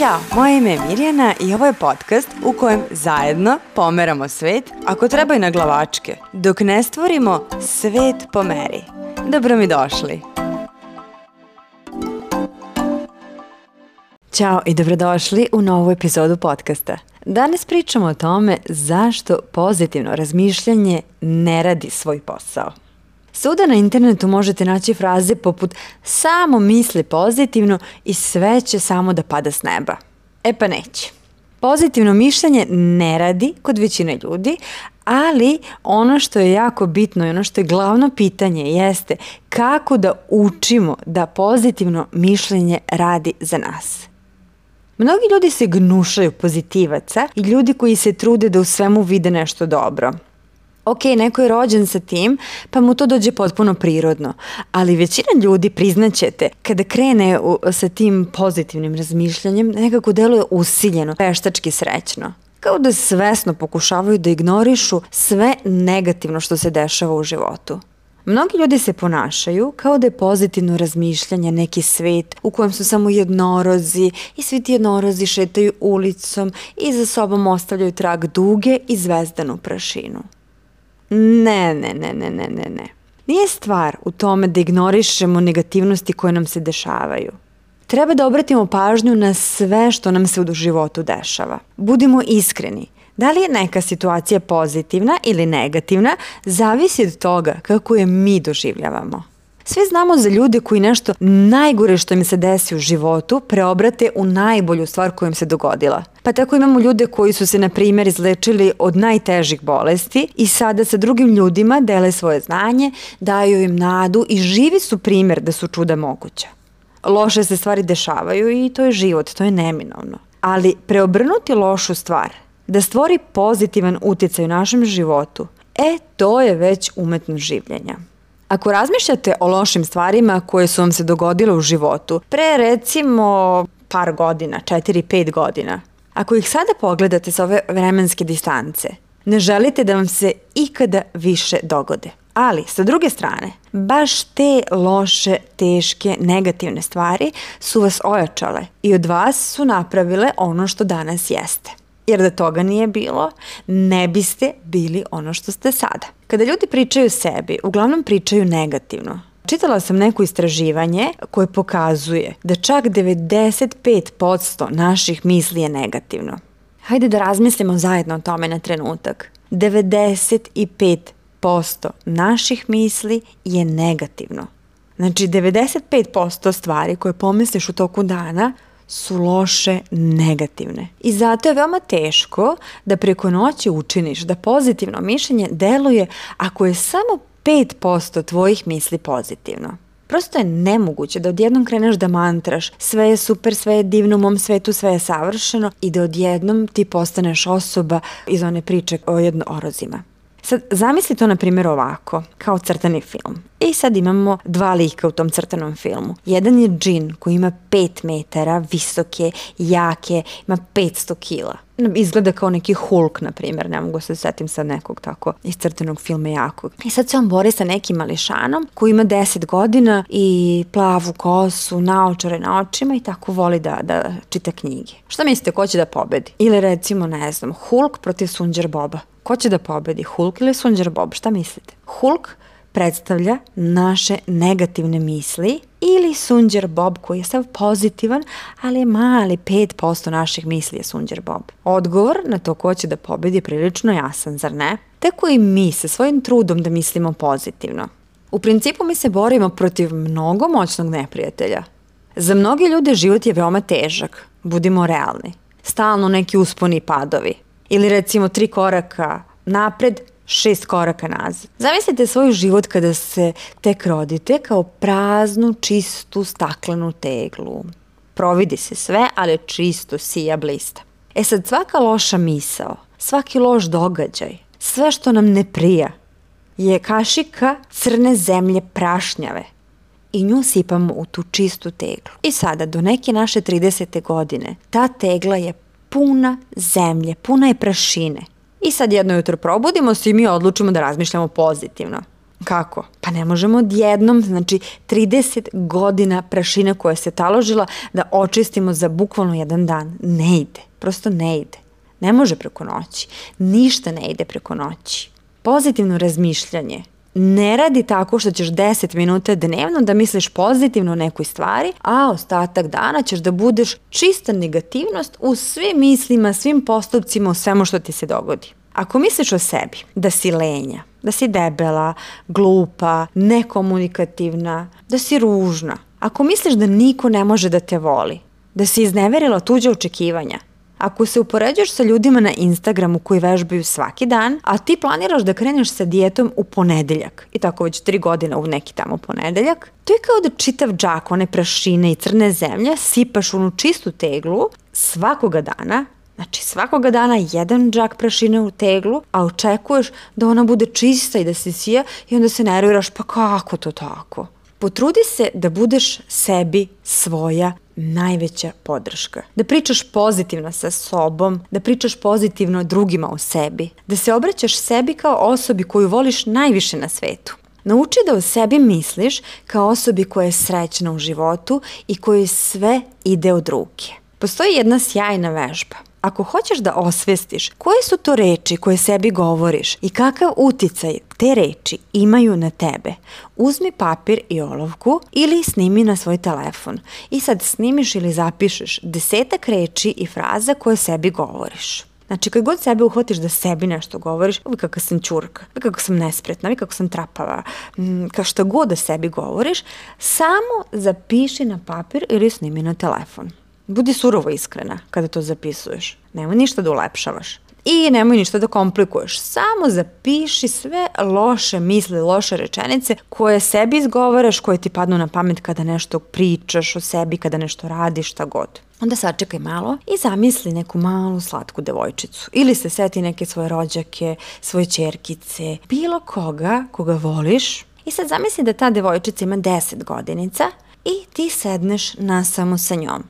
Ćao, moje ime je Mirjana i ovo je podcast u kojem zajedno pomeramo svet, ako treba i na glavačke, dok ne stvorimo svet po meri. Dobro mi došli! Ćao i dobrodošli u novu epizodu podcasta. Danas pričamo o tome zašto pozitivno razmišljanje ne radi svoj posao. Svuda na internetu možete naći fraze poput samo misli pozitivno i sve će samo da pada s neba. E pa neće. Pozitivno mišljenje ne radi kod većine ljudi, ali ono što je jako bitno i ono što je glavno pitanje jeste kako da učimo da pozitivno mišljenje radi za nas. Mnogi ljudi se gnušaju pozitivaca i ljudi koji se trude da u svemu vide nešto dobro – ok, neko je rođen sa tim, pa mu to dođe potpuno prirodno. Ali većina ljudi, priznaćete, kada krene u, sa tim pozitivnim razmišljanjem, nekako deluje usiljeno, veštački srećno kao da svesno pokušavaju da ignorišu sve negativno što se dešava u životu. Mnogi ljudi se ponašaju kao da je pozitivno razmišljanje neki svet u kojem su samo jednorozi i svi ti jednorozi šetaju ulicom i za sobom ostavljaju trag duge i zvezdanu prašinu. Ne, ne, ne, ne, ne, ne, ne. Nije stvar u tome da ignorišemo negativnosti koje nam se dešavaju. Treba da obratimo pažnju na sve što nam se u životu dešava. Budimo iskreni. Da li je neka situacija pozitivna ili negativna, zavisi od toga kako je mi doživljavamo. Svi znamo za ljude koji nešto najgore što im se desi u životu preobrate u najbolju stvar koja im se dogodila. Pa tako imamo ljude koji su se, na primjer, izlečili od najtežih bolesti i sada sa drugim ljudima dele svoje znanje, daju im nadu i živi su primjer da su čuda moguća. Loše se stvari dešavaju i to je život, to je neminovno. Ali preobrnuti lošu stvar, da stvori pozitivan uticaj u našem životu, e, to je već umetno življenja. Ako razmišljate o lošim stvarima koje su vam se dogodile u životu, pre recimo par godina, 4-5 godina, ako ih sada pogledate sa ove vremenske distance, ne želite da vam se ikada više dogode. Ali, sa druge strane, baš te loše, teške, negativne stvari su vas ojačale i od vas su napravile ono što danas jeste jer da toga nije bilo, ne biste bili ono što ste sada. Kada ljudi pričaju sebi, uglavnom pričaju negativno. Čitala sam neko istraživanje koje pokazuje da čak 95% naših misli je negativno. Hajde da razmislimo zajedno o tome na trenutak. 95% naših misli je negativno. Znači 95% stvari koje pomisliš u toku dana su loše, negativne. I zato je veoma teško da preko noći učiniš da pozitivno mišljenje deluje ako je samo 5% tvojih misli pozitivno. Prosto je nemoguće da odjednom kreneš da mantraš sve je super, sve je divno u mom svetu, sve je savršeno i da odjednom ti postaneš osoba iz one priče o jednorozima. Sad, zamisli to na primjer ovako, kao crtani film. I e, sad imamo dva lika u tom crtanom filmu. Jedan je džin koji ima 5 metara, visoke, jake, ima 500 kila. Izgleda kao neki Hulk, na primjer, ne mogu se setim sa nekog tako iz crtanog filma jakog. I e, sad se on bori sa nekim mališanom koji ima 10 godina i plavu kosu, naočare na očima i tako voli da, da čita knjige. Šta mislite, ko će da pobedi? Ili recimo, ne znam, Hulk protiv Sunđer Boba. Ko će da pobedi, Hulk ili Sunđer Bob? Šta mislite? Hulk predstavlja naše negativne misli ili Sunđer Bob koji je sav pozitivan, ali je mali 5% naših misli je Sunđer Bob. Odgovor na to ko će da pobedi je prilično jasan, zar ne? Tako i mi sa svojim trudom da mislimo pozitivno. U principu mi se borimo protiv mnogo moćnog neprijatelja. Za mnoge ljude život je veoma težak, budimo realni. Stalno neki usponi i padovi. Ili recimo tri koraka napred, šest koraka nazad. Zamislite svoj život kada se tek rodite kao praznu, čistu, staklenu teglu. Providi se sve, ali čisto sija blista. E sad, svaka loša misao, svaki loš događaj, sve što nam ne prija, je kašika crne zemlje prašnjave i nju sipamo u tu čistu teglu. I sada, do neke naše 30. godine, ta tegla je puna zemlje, puna je prašine. I sad jedno jutro probudimo se i mi odlučimo da razmišljamo pozitivno. Kako? Pa ne možemo odjednom, znači 30 godina prašine koja se taložila da očistimo za bukvalno jedan dan. Ne ide, prosto ne ide. Ne može preko noći. Ništa ne ide preko noći. Pozitivno razmišljanje ne radi tako što ćeš 10 minuta dnevno da misliš pozitivno o nekoj stvari, a ostatak dana ćeš da budeš čista negativnost u svim mislima, svim postupcima, u svemu što ti se dogodi. Ako misliš o sebi da si lenja, da si debela, glupa, nekomunikativna, da si ružna, ako misliš da niko ne može da te voli, da si izneverila tuđe očekivanja, Ako se upoređuješ sa ljudima na Instagramu koji vežbaju svaki dan, a ti planiraš da kreneš sa dijetom u ponedeljak, i tako već tri godine u neki tamo ponedeljak, to je kao da čitav džak one prašine i crne zemlje sipaš u onu čistu teglu svakoga dana, Znači svakoga dana jedan džak prašine u teglu, a očekuješ da ona bude čista i da se sija i onda se nerviraš pa kako to tako? Potrudi se da budeš sebi svoja najveća podrška. Da pričaš pozitivno sa sobom, da pričaš pozitivno drugima o sebi, da se obraćaš sebi kao osobi koju voliš najviše na svetu. Nauči da o sebi misliš kao osobi koja je srećna u životu i kojoj sve ide od ruke. Postoji jedna sjajna vežba – Ako hoćeš da osvestiš koje su to reči koje sebi govoriš i kakav uticaj te reči imaju na tebe, uzmi papir i olovku ili snimi na svoj telefon. I sad snimiš ili zapišeš desetak reči i fraza koje sebi govoriš. Znači, kad god sebe uhvatiš da sebi nešto govoriš, uvijek kako sam čurka, uvijek kako sam nespretna, uvijek kako sam trapava, mm, kao šta god da sebi govoriš, samo zapiši na papir ili snimi na telefon. Budi surovo iskrena kada to zapisuješ. Nemoj ništa da ulepšavaš. I nemoj ništa da komplikuješ. Samo zapiši sve loše misli, loše rečenice koje sebi izgovaraš, koje ti padnu na pamet kada nešto pričaš o sebi, kada nešto radiš, šta god. Onda sačekaj malo i zamisli neku malu slatku devojčicu. Ili se seti neke svoje rođake, svoje čerkice, bilo koga koga voliš. I sad zamisli da ta devojčica ima 10 godinica i ti sedneš nasamo sa njom.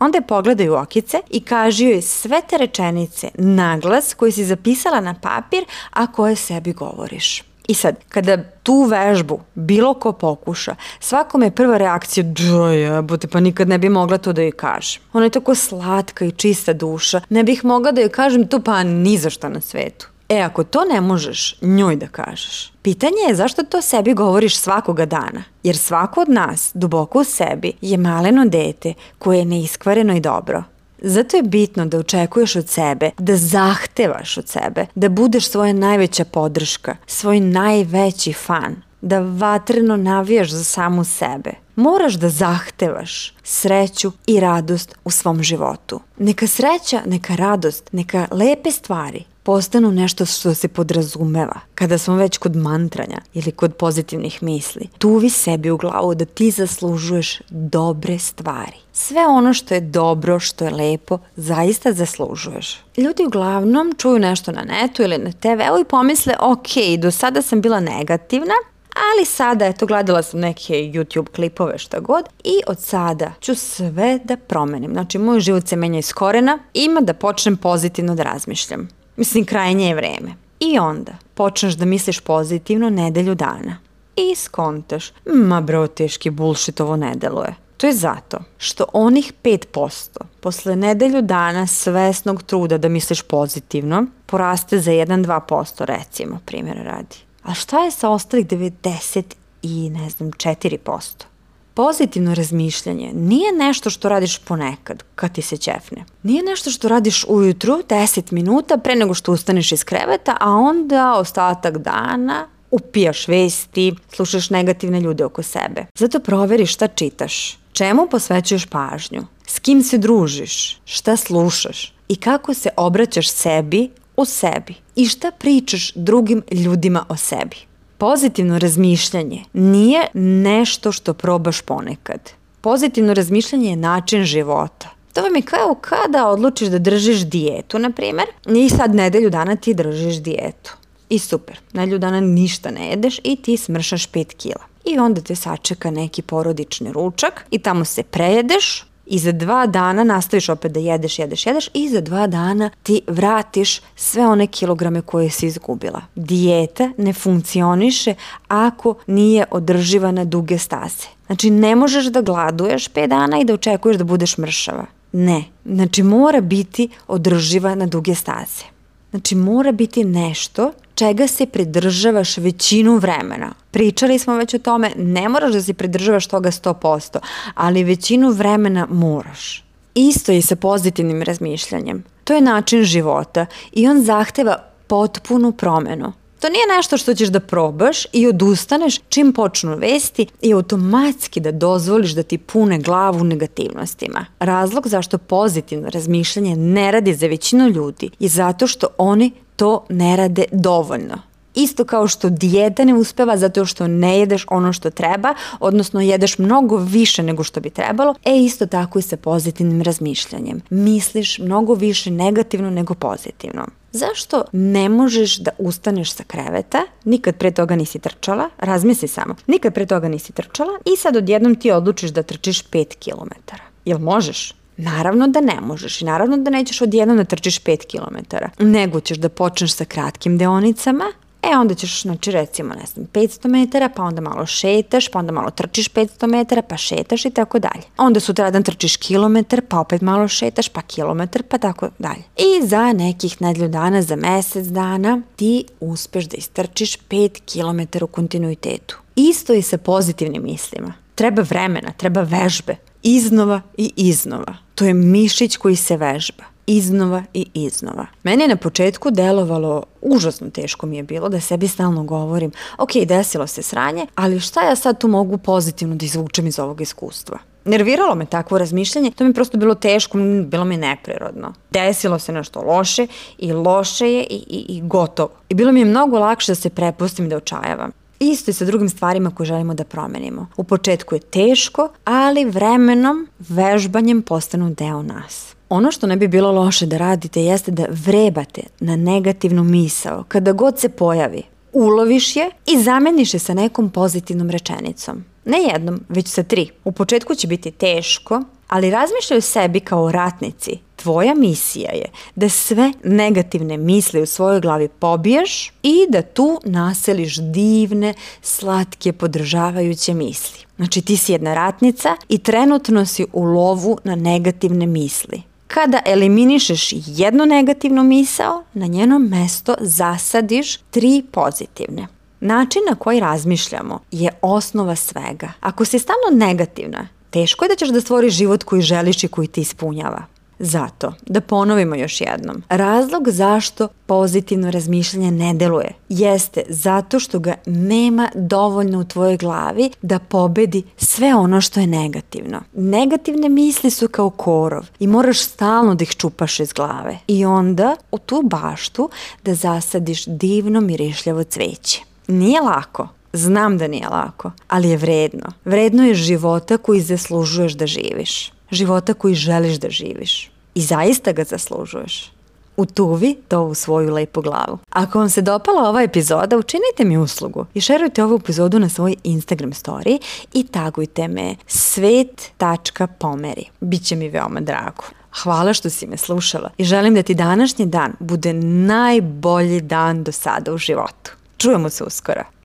Onda je pogledaju okice i kaži joj sve te rečenice, naglas koje si zapisala na papir, a koje sebi govoriš. I sad, kada tu vežbu bilo ko pokuša, svakom je prva reakcija, da jebote, pa nikad ne bi mogla to da joj kažem. Ona je tako slatka i čista duša, ne bih mogla da joj kažem to pa ni za šta na svetu. E, ako to ne možeš njoj da kažeš, pitanje je zašto to sebi govoriš svakoga dana. Jer svako od nas, duboko u sebi, je maleno dete koje je neiskvareno i dobro. Zato je bitno da očekuješ od sebe, da zahtevaš od sebe, da budeš svoja najveća podrška, svoj najveći fan, da vatreno navijaš za samu sebe. Moraš da zahtevaš sreću i radost u svom životu. Neka sreća, neka radost, neka lepe stvari postanu nešto što se podrazumeva. Kada smo već kod mantranja ili kod pozitivnih misli, tuvi sebi u glavu da ti zaslužuješ dobre stvari. Sve ono što je dobro, što je lepo, zaista zaslužuješ. Ljudi uglavnom čuju nešto na netu ili na TV-u i pomisle, ok, do sada sam bila negativna, ali sada, eto, gledala sam neke YouTube klipove, šta god, i od sada ću sve da promenim. Znači, moj život se menja iz korena, ima da počnem pozitivno da razmišljam. Mislim, krajnje je vreme. I onda počneš da misliš pozitivno nedelju dana. I skontaš, ma bro, teški bullshit ovo ne deluje. To je zato što onih 5% posle nedelju dana svesnog truda da misliš pozitivno poraste za 1-2% recimo, primjer radi. A šta je sa ostalih 90 i ne znam 4%? pozitivno razmišljanje nije nešto što radiš ponekad kad ti se ćefne. Nije nešto što radiš ujutru 10 minuta pre nego što ustaneš iz kreveta, a onda ostatak dana upijaš vesti, slušaš negativne ljude oko sebe. Zato proveri šta čitaš, čemu posvećuješ pažnju, s kim se družiš, šta slušaš i kako se obraćaš sebi u sebi i šta pričaš drugim ljudima o sebi. Pozitivno razmišljanje nije nešto što probaš ponekad. Pozitivno razmišljanje je način života. To vam je kao kada odlučiš da držiš dijetu, na primer, i sad nedelju dana ti držiš dijetu. I super, nedelju dana ništa ne jedeš i ti smršaš 5 kila. I onda te sačeka neki porodični ručak i tamo se prejedeš, i za dva dana nastaviš opet da jedeš, jedeš, jedeš i za dva dana ti vratiš sve one kilograme koje si izgubila. Dijeta ne funkcioniše ako nije održiva na duge staze. Znači ne možeš da gladuješ 5 dana i da očekuješ da budeš mršava. Ne. Znači mora biti održiva na duge staze. Znači mora biti nešto čega se pridržavaš većinu vremena. Pričali smo već o tome, ne moraš da se pridržavaš toga 100%, ali većinu vremena moraš. Isto i sa pozitivnim razmišljanjem. To je način života i on zahteva potpunu promenu. To nije nešto što ćeš da probaš i odustaneš čim počnu vesti i automatski da dozvoliš da ti pune glavu negativnostima. Razlog zašto pozitivno razmišljanje ne radi za većinu ljudi je zato što oni to ne rade dovoljno. Isto kao što dijeta ne uspeva zato što ne jedeš ono što treba, odnosno jedeš mnogo više nego što bi trebalo, e isto tako i sa pozitivnim razmišljanjem. Misliš mnogo više negativno nego pozitivno. Zašto ne možeš da ustaneš sa kreveta, nikad pre toga nisi trčala, razmisli samo, nikad pre toga nisi trčala i sad odjednom ti odlučiš da trčiš 5 km. Jel možeš? Naravno da ne možeš i naravno da nećeš odjednom da trčiš 5 km, nego ćeš da počneš sa kratkim deonicama, E onda ćeš, znači recimo, ne znam, 500 metara, pa onda malo šetaš, pa onda malo trčiš 500 metara, pa šetaš i tako dalje. Onda sutradan trčiš kilometar, pa opet malo šetaš, pa kilometar, pa tako dalje. I za nekih nedlju dana, za mesec dana, ti uspeš da istrčiš 5 km u kontinuitetu. Isto i sa pozitivnim mislima. Treba vremena, treba vežbe. Iznova i iznova. To je mišić koji se vežba iznova i iznova. Meni je na početku delovalo, užasno teško mi je bilo da sebi stalno govorim, ok, desilo se sranje, ali šta ja sad tu mogu pozitivno da izvučem iz ovog iskustva? nerviralo me takvo razmišljanje, to mi je prosto bilo teško, bilo mi je neprirodno. Desilo se nešto loše i loše je i, i, i gotovo. I bilo mi je mnogo lakše da se prepustim i da očajavam. Isto je sa drugim stvarima koje želimo da promenimo. U početku je teško, ali vremenom, vežbanjem postanu deo nas. Ono što ne bi bilo loše da radite jeste da vrebate na negativnu misao kada god se pojavi. Uloviš je i zameniš je sa nekom pozitivnom rečenicom. Ne jednom, već sa tri. U početku će biti teško, ali razmišljaj o sebi kao ratnici. Tvoja misija je da sve negativne misle u svojoj glavi pobiješ i da tu naseliš divne, slatke, podržavajuće misli. Znači ti si jedna ratnica i trenutno si u lovu na negativne misli. Kada eliminišeš jednu negativnu misao, na njeno mesto zasadiš tri pozitivne. Način na koji razmišljamo je osnova svega. Ako si stalno negativna, teško je da ćeš da stvoriš život koji želiš i koji ti ispunjava. Zato, da ponovimo još jednom, razlog zašto pozitivno razmišljanje ne deluje jeste zato što ga nema dovoljno u tvojoj glavi da pobedi sve ono što je negativno. Negativne misli su kao korov i moraš stalno da ih čupaš iz glave i onda u tu baštu da zasadiš divno mirišljavo cveće. Nije lako, Znam da nije lako, ali je vredno. Vredno je života koji zaslužuješ da živiš života koji želiš da živiš. I zaista ga zaslužuješ. Utuvi to u svoju lepu glavu. Ako vam se dopala ova epizoda, učinite mi uslugu i šerujte ovu epizodu na svoj Instagram story i tagujte me svet.pomeri. Biće mi veoma drago. Hvala što si me slušala i želim da ti današnji dan bude najbolji dan do sada u životu. Čujemo se uskoro.